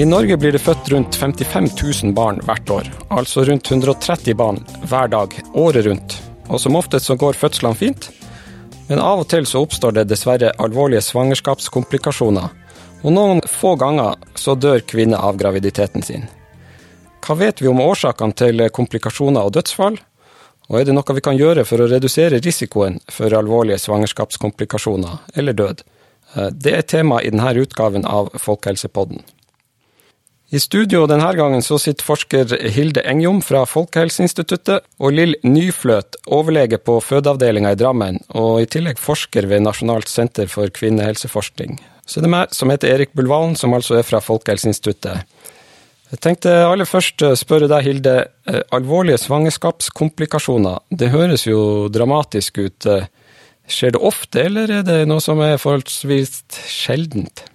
I Norge blir det født rundt 55 000 barn hvert år, altså rundt 130 barn hver dag, året rundt. Og som oftest så går fødslene fint, men av og til så oppstår det dessverre alvorlige svangerskapskomplikasjoner. Og noen få ganger så dør kvinner av graviditeten sin. Hva vet vi om årsakene til komplikasjoner og dødsfall? Og er det noe vi kan gjøre for å redusere risikoen for alvorlige svangerskapskomplikasjoner eller død? Eh, det er tema i denne utgaven av Folkehelsepodden. I studio denne gangen så sitter forsker Hilde Engjom fra Folkehelseinstituttet og Lill Nyfløt, overlege på fødeavdelinga i Drammen, og i tillegg forsker ved Nasjonalt senter for kvinnehelseforskning. Så det er meg som heter Erik Bulvalen, som altså er fra Folkehelseinstituttet. Jeg tenkte aller først spørre deg, Hilde. Eh, alvorlige svangerskapskomplikasjoner, det høres jo dramatisk ut. Skjer det ofte, eller er det noe som er forholdsvis sjeldent?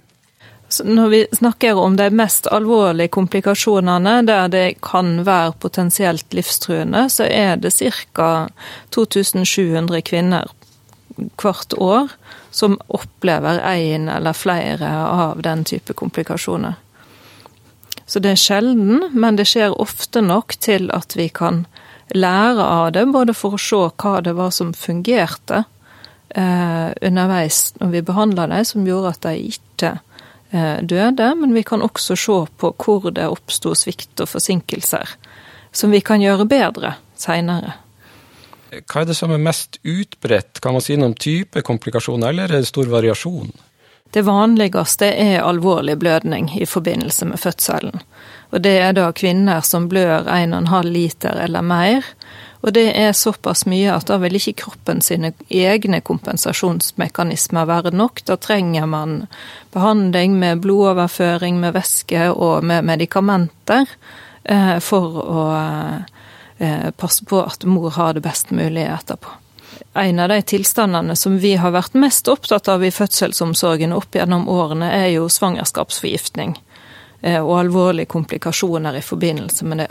Når vi snakker om de mest alvorlige komplikasjonene, der det kan være potensielt livstruende, så er det ca. 2700 kvinner hvert år som opplever en eller flere av den type komplikasjoner. Så det er sjelden, men det skjer ofte nok til at vi kan lære av det, både for å se hva det var som fungerte eh, underveis når vi behandla dem, som gjorde at de ikke døde, men vi kan også se på hvor det oppsto svikt og forsinkelser, som vi kan gjøre bedre seinere. Hva er det som er mest utbredt? Kan man si noe om type komplikasjoner, eller er det stor variasjon? Det vanligste er alvorlig blødning i forbindelse med fødselen. Og det er da kvinner som blør 1,5 liter eller mer, og det er såpass mye at da vil ikke kroppen sine egne kompensasjonsmekanismer være nok. Da trenger man behandling med blodoverføring, med væske og med medikamenter eh, for å eh, passe på at mor har det best mulig etterpå. En av de tilstandene som vi har vært mest opptatt av i fødselsomsorgen opp gjennom årene, er jo svangerskapsforgiftning eh, og alvorlige komplikasjoner i forbindelse med det.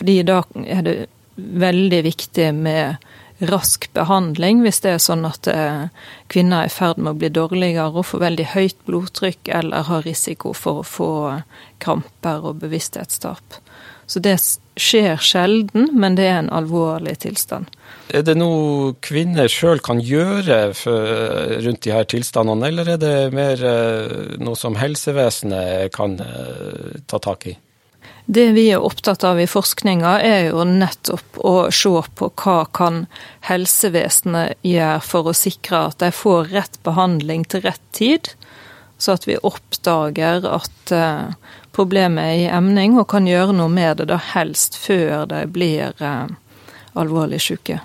Fordi da er det veldig viktig med rask behandling hvis det er sånn at eh, kvinner er i ferd med å bli dårligere og få veldig høyt blodtrykk eller har risiko for å få kramper og bevissthetstap. Så det skjer sjelden, men det er en alvorlig tilstand. Er det noe kvinner sjøl kan gjøre for, rundt de her tilstandene, eller er det mer eh, noe som helsevesenet kan eh, ta tak i? Det vi er opptatt av i forskninga, er jo nettopp å se på hva kan helsevesenet gjøre for å sikre at de får rett behandling til rett tid, så at vi oppdager at eh, problemet er i emning, og kan gjøre noe med det da helst før de blir eh, alvorlig syke.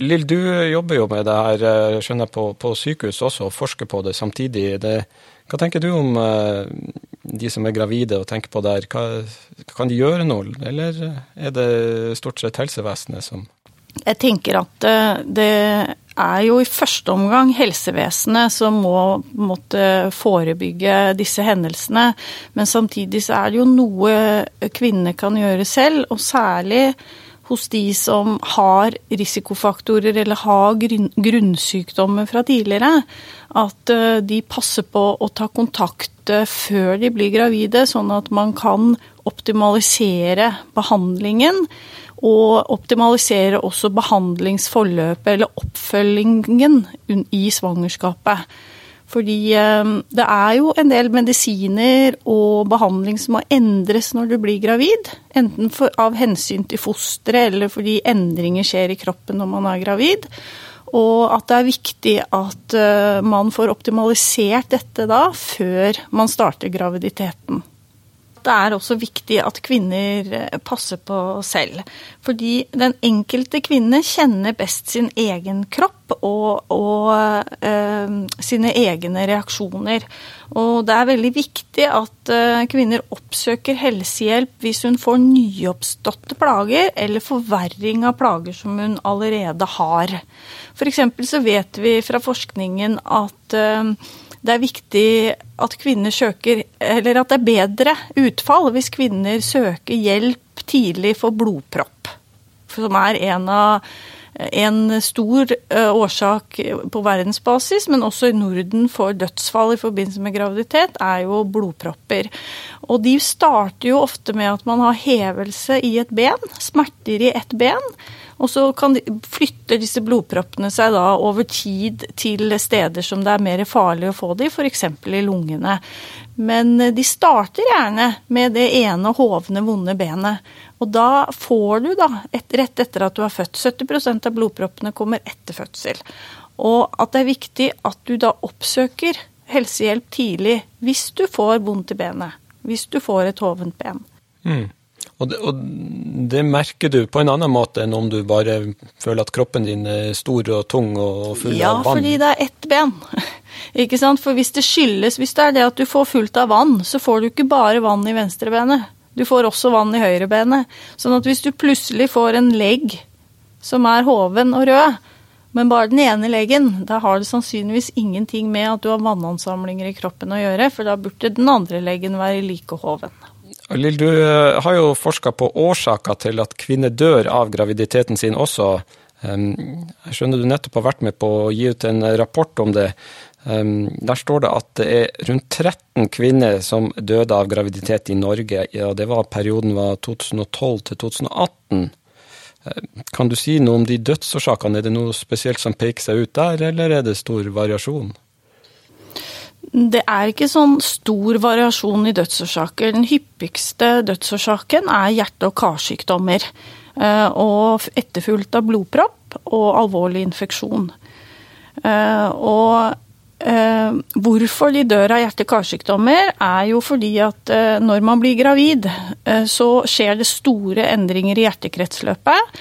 Lill, du jobber jo med det her eh, skjønner jeg, på, på sykehus også, og forsker på det samtidig. Det, hva tenker du om de som er gravide og tenker på det hva, kan de gjøre noe, eller er det stort sett helsevesenet som Jeg tenker at eh, det er jo i første omgang helsevesenet som må måtte forebygge disse hendelsene, men samtidig så er det jo noe kvinnene kan gjøre selv, og særlig hos de som har risikofaktorer eller har grunnsykdommer fra tidligere, at eh, de passer på å ta kontakt eh, før de blir gravide, sånn at man kan optimalisere behandlingen. Og optimalisere også behandlingsforløpet eller oppfølgingen i svangerskapet. Fordi eh, det er jo en del medisiner og behandling som må endres når du blir gravid. Enten for, av hensyn til fosteret eller fordi endringer skjer i kroppen når man er gravid. Og at det er viktig at eh, man får optimalisert dette da, før man starter graviditeten det er også viktig at kvinner eh, passer på selv. Fordi den enkelte kvinne kjenner best sin egen kropp og, og eh, sine egne reaksjoner. Og det er veldig viktig at eh, kvinner oppsøker helsehjelp hvis hun får nyoppståtte plager eller forverring av plager som hun allerede har. F.eks. så vet vi fra forskningen at eh, det er viktig at kvinner søker Eller at det er bedre utfall hvis kvinner søker hjelp tidlig for blodpropp. Som er en av En stor årsak på verdensbasis, men også i Norden for dødsfall i forbindelse med graviditet, er jo blodpropper. Og de starter jo ofte med at man har hevelse i et ben, smerter i ett ben. Og så kan de, flytter disse blodproppene seg da over tid til steder som det er mer farlig å få de, f.eks. i lungene. Men de starter gjerne med det ene hovne, vonde benet. Og da får du, da, et, rett etter at du har født 70% av blodproppene kommer etter fødsel. Og at det er viktig at du da oppsøker helsehjelp tidlig hvis du får vondt i benet. Hvis du får et hovent ben. Mm. Og det, og det, merker du på en annen måte enn om du bare føler at kroppen din er stor og tung og full ja, av vann? Ja, fordi det er ett ben. ikke sant? For hvis det skyldes, hvis det er det at du får fullt av vann, så får du ikke bare vann i venstrebenet. Du får også vann i høyrebenet. Sånn at hvis du plutselig får en legg som er hoven og rød, men bare den ene leggen, da har det sannsynligvis ingenting med at du har vannansamlinger i kroppen å gjøre, for da burde den andre leggen være like hoven. Lill, du eh, har jo forska på årsaker til at kvinner dør av graviditeten sin også. Jeg skjønner du nettopp har vært med på å gi ut en rapport om det. Der står det at det er rundt 13 kvinner som døde av graviditet i Norge. Ja, det var perioden var 2012 til 2018. Kan du si noe om de dødsårsakene? Er det noe spesielt som peker seg ut der, eller er det stor variasjon? Det er ikke sånn stor variasjon i dødsårsaker. Den hyppigste dødsårsaken er hjerte- og karsykdommer. Eh, og etterfulgt av blodpropp og alvorlig infeksjon. Eh, og hvorfor de dør av hjerte-karsykdommer, er jo fordi at når man blir gravid, så skjer det store endringer i hjertekretsløpet.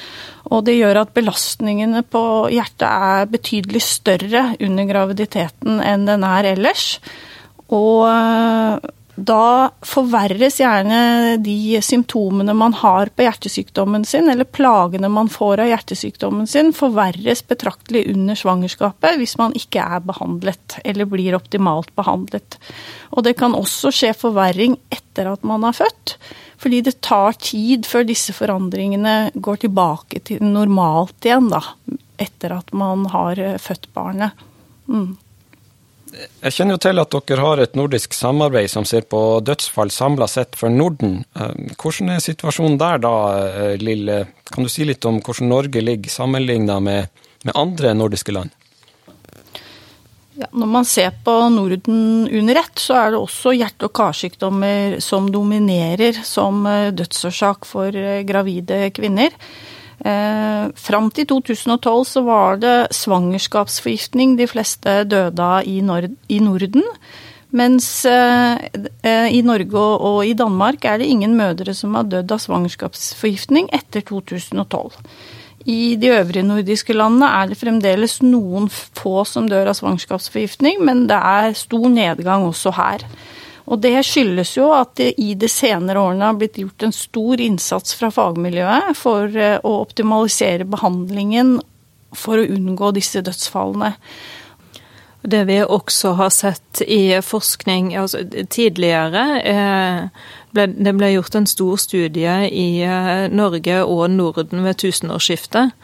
Og det gjør at belastningene på hjertet er betydelig større under graviditeten enn den er ellers. Og eh, da forverres gjerne de symptomene man har på hjertesykdommen sin, eller plagene man får av hjertesykdommen sin, forverres betraktelig under svangerskapet hvis man ikke er behandlet, eller blir optimalt behandlet. Og det kan også skje forverring etter at man er født. Fordi det tar tid før disse forandringene går tilbake til normalt igjen, da. Etter at man har født barnet. Mm. Jeg kjenner jo til at dere har et nordisk samarbeid som ser på dødsfall samla sett for Norden. Eh, hvordan er situasjonen der da, eh, Lille? Kan du si litt om hvordan Norge ligger sammenligna med, med andre nordiske land? Ja, når man ser på Norden under ett, så er det også hjerte- og karsykdommer som dominerer som eh, dødsårsak for gravide kvinner. Eh, fram til 2012 så var det svangerskapsforgiftning de fleste døde av i, Nord i Norden. Mens eh, eh, i Norge og, og i Danmark er det ingen mødre som har dødd av svangerskapsforgiftning etter 2012. I de øvrige nordiske landene er det fremdeles noen få som dør av svangerskapsforgiftning, men det er stor nedgang også her. Og det skyldes jo at det i de senere årene har blitt gjort en stor innsats fra fagmiljøet for eh, å optimalisere behandlingen for å unngå disse dødsfallene. Det vi også har sett i forskning altså tidligere eh, ble, Det ble gjort en stor studie i eh, Norge og Norden ved tusenårsskiftet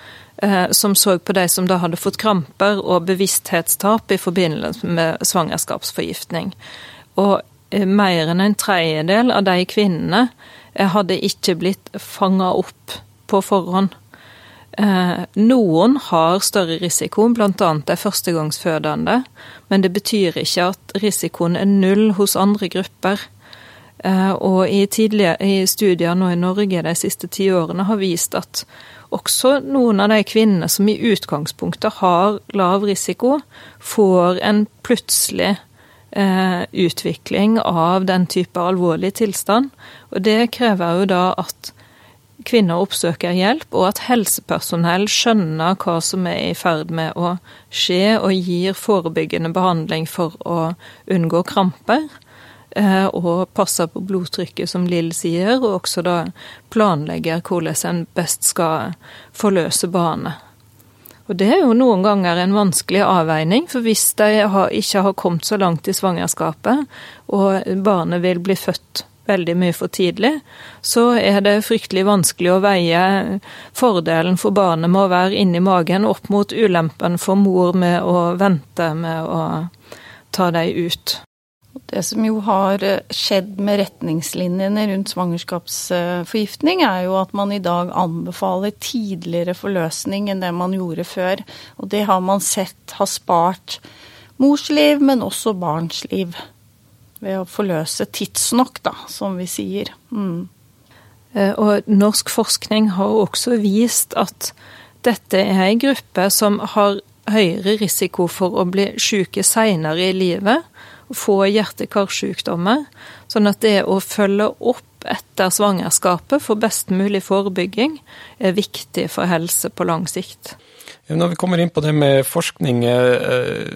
som så på de som da hadde fått kramper og bevissthetstap i forbindelse med svangerskapsforgiftning. Og mer enn en tredjedel av de kvinnene hadde ikke blitt fanga opp på forhånd. Eh, noen har større risiko, bl.a. de førstegangsfødende, men det betyr ikke at risikoen er null hos andre grupper. Eh, og i, i studier nå i Norge de siste ti årene har vist at også noen av de kvinnene som i utgangspunktet har lav risiko, får en plutselig eh, utvikling av den type alvorlig tilstand. Og det krever jo da at kvinner oppsøker hjelp, og at helsepersonell skjønner hva som er i ferd med å skje, og gir forebyggende behandling for å unngå kramper. Eh, og passer på blodtrykket, som Lill sier, og også da planlegger hvordan en best skal forløse barnet. Og det er jo noen ganger en vanskelig avveining, for hvis de ikke har kommet så langt i svangerskapet, og barnet vil bli født veldig mye for tidlig, så er det fryktelig vanskelig å veie fordelen for barnet med å være inni magen opp mot ulempen for mor med å vente med å ta dem ut. Det som jo har eh, skjedd med retningslinjene rundt svangerskapsforgiftning, er jo at man i dag anbefaler tidligere forløsning enn det man gjorde før. Og det har man sett har spart mors liv, men også barns liv. Ved å forløse tidsnok, da, som vi sier. Mm. Eh, og norsk forskning har også vist at dette er ei gruppe som har høyere risiko for å bli syke seinere i livet, få hjerte-karsykdommer. Sånn at det å følge opp etter svangerskapet for best mulig forebygging er viktig for helse på lang sikt. Når vi kommer inn på det med forskning, eh,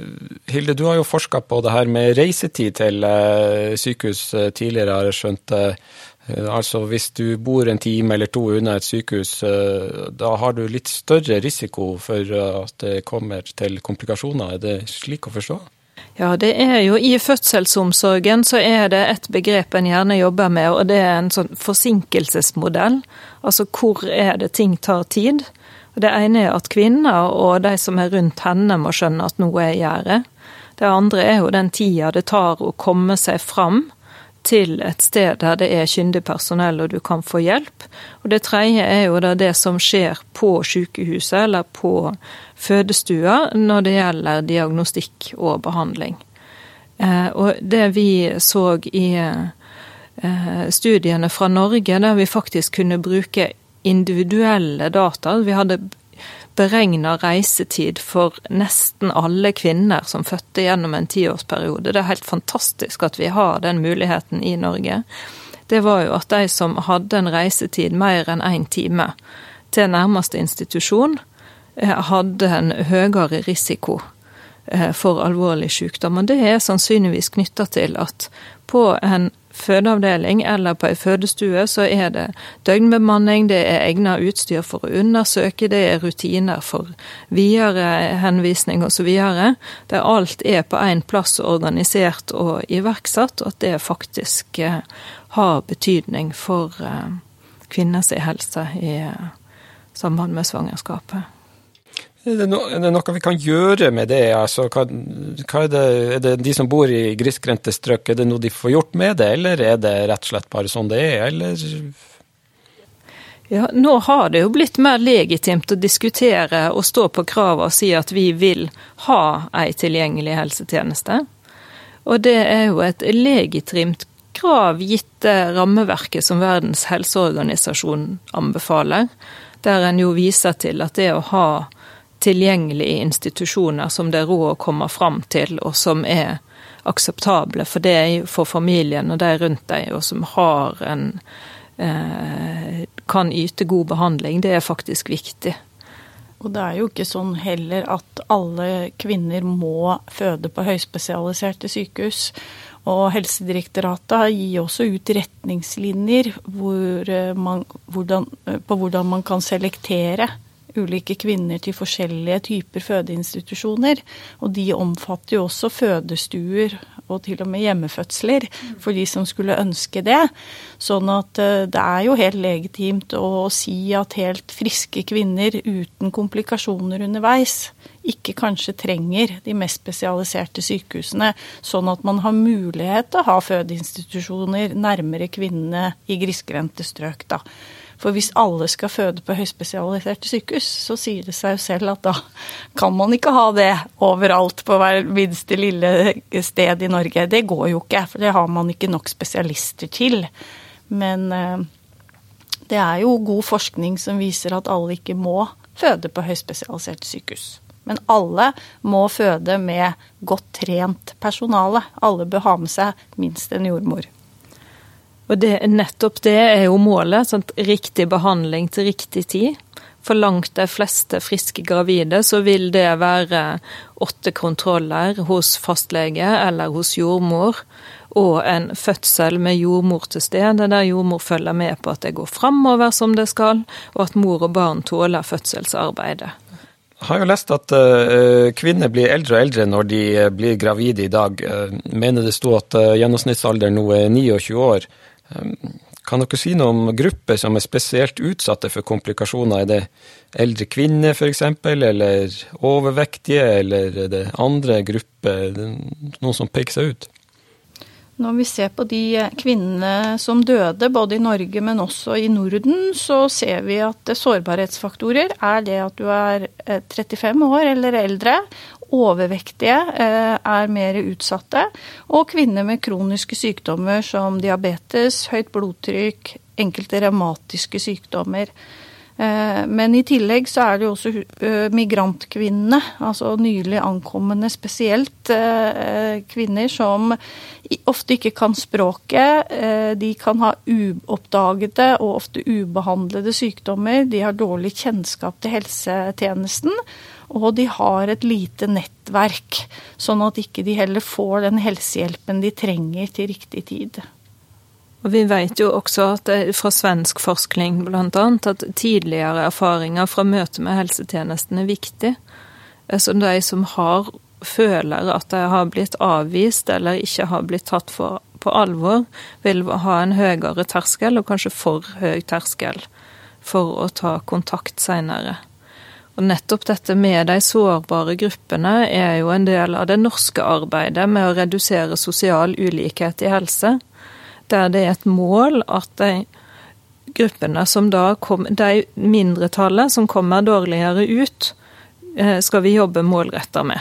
Hilde, du har jo forska på det her med reisetid til eh, sykehus eh, tidligere, har jeg skjønt. Altså hvis du bor en time eller to unna et sykehus, da har du litt større risiko for at det kommer til komplikasjoner. Er det slik å forstå? Ja, det er jo i fødselsomsorgen så er det et begrep en gjerne jobber med, og det er en sånn forsinkelsesmodell. Altså hvor er det ting tar tid? Det ene er at kvinner og de som er rundt henne må skjønne at noe er i gjære. Det andre er jo den tida det tar å komme seg fram til et sted der det er kyndig personell og du kan få hjelp. Og det tredje er jo da det som skjer på sykehuset eller på fødestua når det gjelder diagnostikk og behandling. Eh, og det vi så i eh, studiene fra Norge, der vi faktisk kunne bruke individuelle data. Vi hadde beregna reisetid for nesten alle kvinner som fødte gjennom en tiårsperiode. Det er helt fantastisk at vi har den muligheten i Norge. Det var jo at de som hadde en reisetid mer enn én time til nærmeste institusjon, eh, hadde en høyere risiko eh, for alvorlig sykdom. Og det er sannsynligvis knytta til at på en fødeavdeling eller på ei fødestue, så er det døgnbemanning, det er egnet utstyr for å undersøke, det er rutiner for videre henvisning osv. Der alt er på én plass organisert og iverksatt, og at det faktisk eh, har betydning for eh, kvinners helse i eh, samband med svangerskapet. Er det, no, er det, noe vi kan gjøre med det? Altså, hva, hva er, det, er, det, de som bor i grisgrendte strøk, er det noe de får gjort med det, eller er det rett og slett bare sånn det er, eller? Ja, nå har det jo blitt mer legitimt å diskutere og stå på kravet og si at vi vil ha ei tilgjengelig helsetjeneste. Og det er jo et legitimt krav gitt rammeverket som Verdens helseorganisasjon anbefaler, der en jo viser til at det å ha tilgjengelige institusjoner som det er råd å komme fram til, og som er akseptable for deg, for familien og de rundt deg, og som har en eh, kan yte god behandling, det er faktisk viktig. Og det er jo ikke sånn heller at alle kvinner må føde på høyspesialiserte sykehus. Og Helsedirektoratet gir også ut retningslinjer hvor eh, man, hvordan, på hvordan man kan selektere ulike kvinner til forskjellige typer fødeinstitusjoner. Og de omfatter jo også fødestuer og til og med hjemmefødsler for de som skulle ønske det. Sånn at eh, det er jo helt legitimt å si at helt friske kvinner uten komplikasjoner underveis ikke kanskje trenger de mest spesialiserte sykehusene, sånn at man har mulighet til å ha fødeinstitusjoner nærmere kvinnene i grisgrendte strøk. da. For hvis alle skal føde på høyspesialiserte sykehus, så sier det seg jo selv at da kan man ikke ha det overalt på hver minste lille sted i Norge. Det går jo ikke, for det har man ikke nok spesialister til. Men eh, det er jo god forskning som viser at alle ikke må føde på høyspesialiserte sykehus. Men alle må føde med godt trent personale. Alle bør ha med seg minst en jordmor. Og det, nettopp det er jo målet. Sant? riktig behandling til riktig tid. For langt de fleste friske gravide så vil det være åtte kontroller hos fastlege eller hos jordmor, og en fødsel med jordmor til stede, der jordmor følger med på at det går framover som det skal, og at mor og barn tåler fødselsarbeidet. Jeg har jo lest at uh, kvinner blir eldre og eldre når de uh, blir gravide i dag. Uh, mener det sto at gjennomsnittsalderen nå er 29 år. Kan dere si noe om grupper som er spesielt utsatte for komplikasjoner? Er det eldre kvinner f.eks., eller overvektige, eller er det andre grupper? Noen som peker seg ut? Når vi ser på de kvinnene som døde, både i Norge, men også i Norden, så ser vi at sårbarhetsfaktorer er det at du er 35 eh, år eller eldre, overvektige eh, er mer utsatte, og kvinner med kroniske sykdommer som diabetes, høyt blodtrykk, enkelte revmatiske sykdommer. Eh, men i tillegg så er det jo også eh, migrantkvinnene, altså nylig ankommende spesielt kvinner som ofte ikke kan språket. De kan ha uoppdagede og ofte ubehandlede sykdommer. De har dårlig kjennskap til helsetjenesten. Og de har et lite nettverk, sånn at ikke de heller får den helsehjelpen de trenger til riktig tid. Og Vi vet jo også at fra svensk forskning annet, at tidligere erfaringer fra møte med helsetjenesten er viktig. Så de som har, føler at de har blitt avvist eller ikke har blitt tatt for, på alvor, vil ha en høyere terskel, og kanskje for høy terskel, for å ta kontakt seinere. Og nettopp dette med de sårbare gruppene er jo en del av det norske arbeidet med å redusere sosial ulikhet i helse der det er et mål at de gruppene som da kom, de mindretallet som kommer dårligere ut, eh, skal vi jobbe målretta med.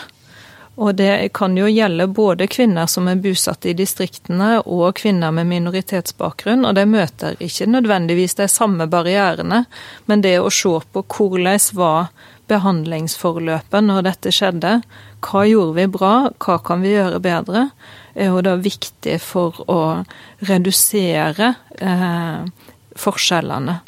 Og det kan jo gjelde både kvinner som er bosatt i distriktene og kvinner med minoritetsbakgrunn, og de møter ikke nødvendigvis de samme barrierene, men det å se på hvordan var behandlingsforløpet når dette skjedde, hva gjorde vi bra, hva kan vi gjøre bedre, er jo da viktig for å redusere eh, forskjellene.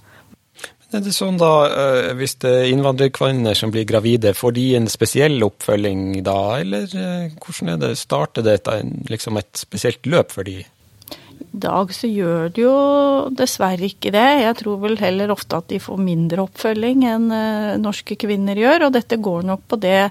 Er det sånn da, eh, Hvis det er innvandrerkvinner som blir gravide, får de en spesiell oppfølging da, eller eh, hvordan er det, starter det liksom et spesielt løp for de? I dag så gjør de jo dessverre ikke det. Jeg tror vel heller ofte at de får mindre oppfølging enn eh, norske kvinner gjør, og dette går nok på det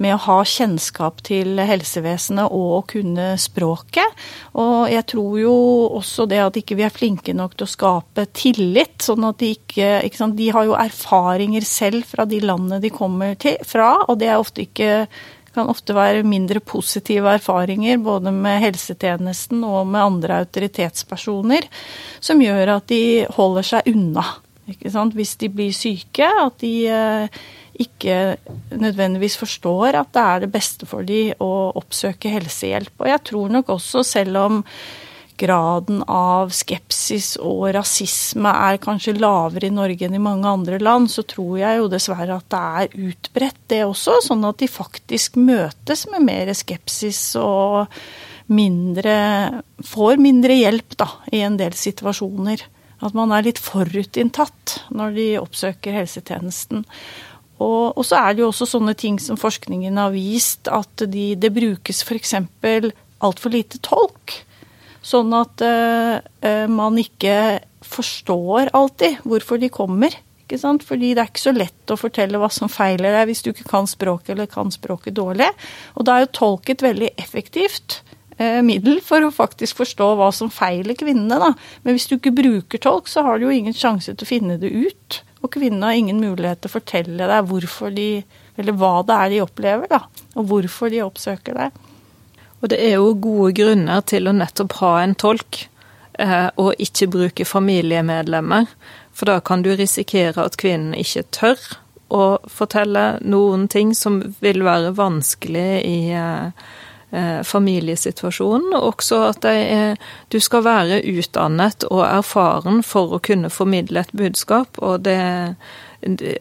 med å ha kjennskap til helsevesenet og å kunne språket. Og jeg tror jo også det at ikke vi er flinke nok til å skape tillit, sånn at de ikke, ikke sant, De har jo erfaringer selv fra de landene de kommer til, fra, og det er ofte ikke kan ofte være mindre positive erfaringer både med helsetjenesten og med andre autoritetspersoner, som gjør at de holder seg unna. Hvis de blir syke, at de eh, ikke nødvendigvis forstår at det er det beste for dem å oppsøke helsehjelp. Og jeg tror nok også, selv om graden av skepsis og rasisme er kanskje lavere i Norge enn i mange andre land, så tror jeg jo dessverre at det er utbredt, det også. Sånn at de faktisk møtes med mer skepsis og mindre Får mindre hjelp, da, i en del situasjoner. At man er litt forutinntatt når de oppsøker helsetjenesten. Og, og, så er det jo også sånne ting som forskningen har vist, at de, det brukes f.eks. altfor lite tolk. Sånn at uh, man ikke forstår alltid hvorfor de kommer. Ikke sant? Fordi det er ikke så lett å fortelle hva som feiler deg hvis du ikke kan språket eller kan språket dårlig. Og da er jo tolk et veldig effektivt uh, middel for å faktisk forstå hva som feiler kvinnene. Da. Men hvis du ikke bruker tolk, så har du jo ingen sjanse til å finne det ut. Og kvinnene har ingen mulighet til å fortelle deg hvorfor de, eller hva det er de opplever, da, og hvorfor de oppsøker deg. Og det er jo gode grunner til å nettopp ha en tolk, eh, og ikke bruke familiemedlemmer. For da kan du risikere at kvinnen ikke tør å fortelle noen ting som vil være vanskelig i eh, Eh, familiesituasjonen. Og også at er, du skal være utdannet og erfaren for å kunne formidle et budskap. og det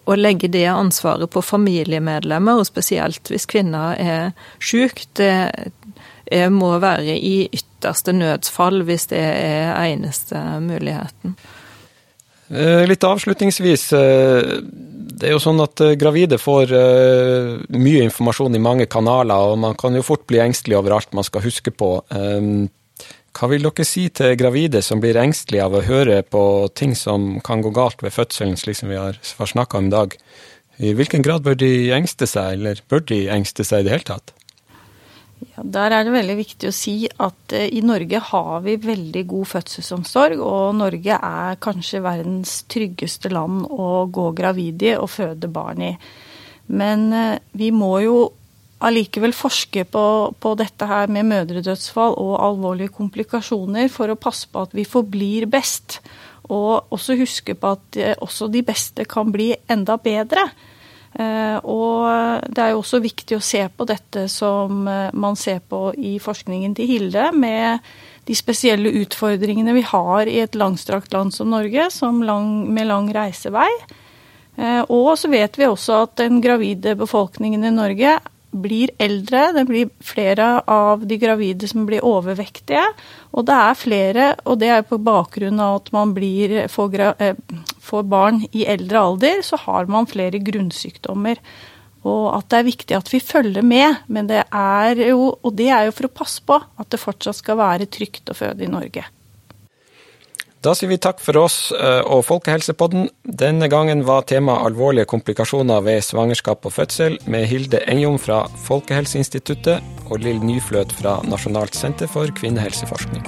å legge det ansvaret på familiemedlemmer, og spesielt hvis kvinner er syk, det må være i ytterste nødsfall hvis det er eneste muligheten. Eh, litt avslutningsvis. Eh, det er jo sånn at eh, gravide får mye informasjon i mange kanaler, og man kan jo fort bli engstelig over alt man skal huske på. Hva vil dere si til gravide som blir engstelige av å høre på ting som kan gå galt ved fødselen, slik som vi har snakka om i dag? I hvilken grad bør de engste seg, eller bør de engste seg i det hele tatt? Ja, der er det veldig viktig å si at eh, i Norge har vi veldig god fødselsomsorg, og Norge er kanskje verdens tryggeste land å gå gravid i og føde barn i. Men eh, vi må jo allikevel forske på, på dette her med mødredødsfall og alvorlige komplikasjoner for å passe på at vi forblir best. Og også huske på at eh, også de beste kan bli enda bedre. Eh, og det er jo også viktig å se på dette som eh, man ser på i forskningen til Hilde, med de spesielle utfordringene vi har i et langstrakt land som Norge, som lang, med lang reisevei. Eh, og så vet vi også at den gravide befolkningen i Norge blir eldre, det blir flere av de gravide som blir overvektige. Og det er flere, og det er på bakgrunn av at man blir, får, får barn i eldre alder, så har man flere grunnsykdommer. Og at det er viktig at vi følger med. Men det er jo, og det er jo for å passe på at det fortsatt skal være trygt å føde i Norge. Da sier vi takk for oss eh, og Folkehelsepodden. Denne gangen var tema alvorlige komplikasjoner ved svangerskap og fødsel, med Hilde Engjom fra Folkehelseinstituttet og Lill Nyfløt fra Nasjonalt senter for kvinnehelseforskning.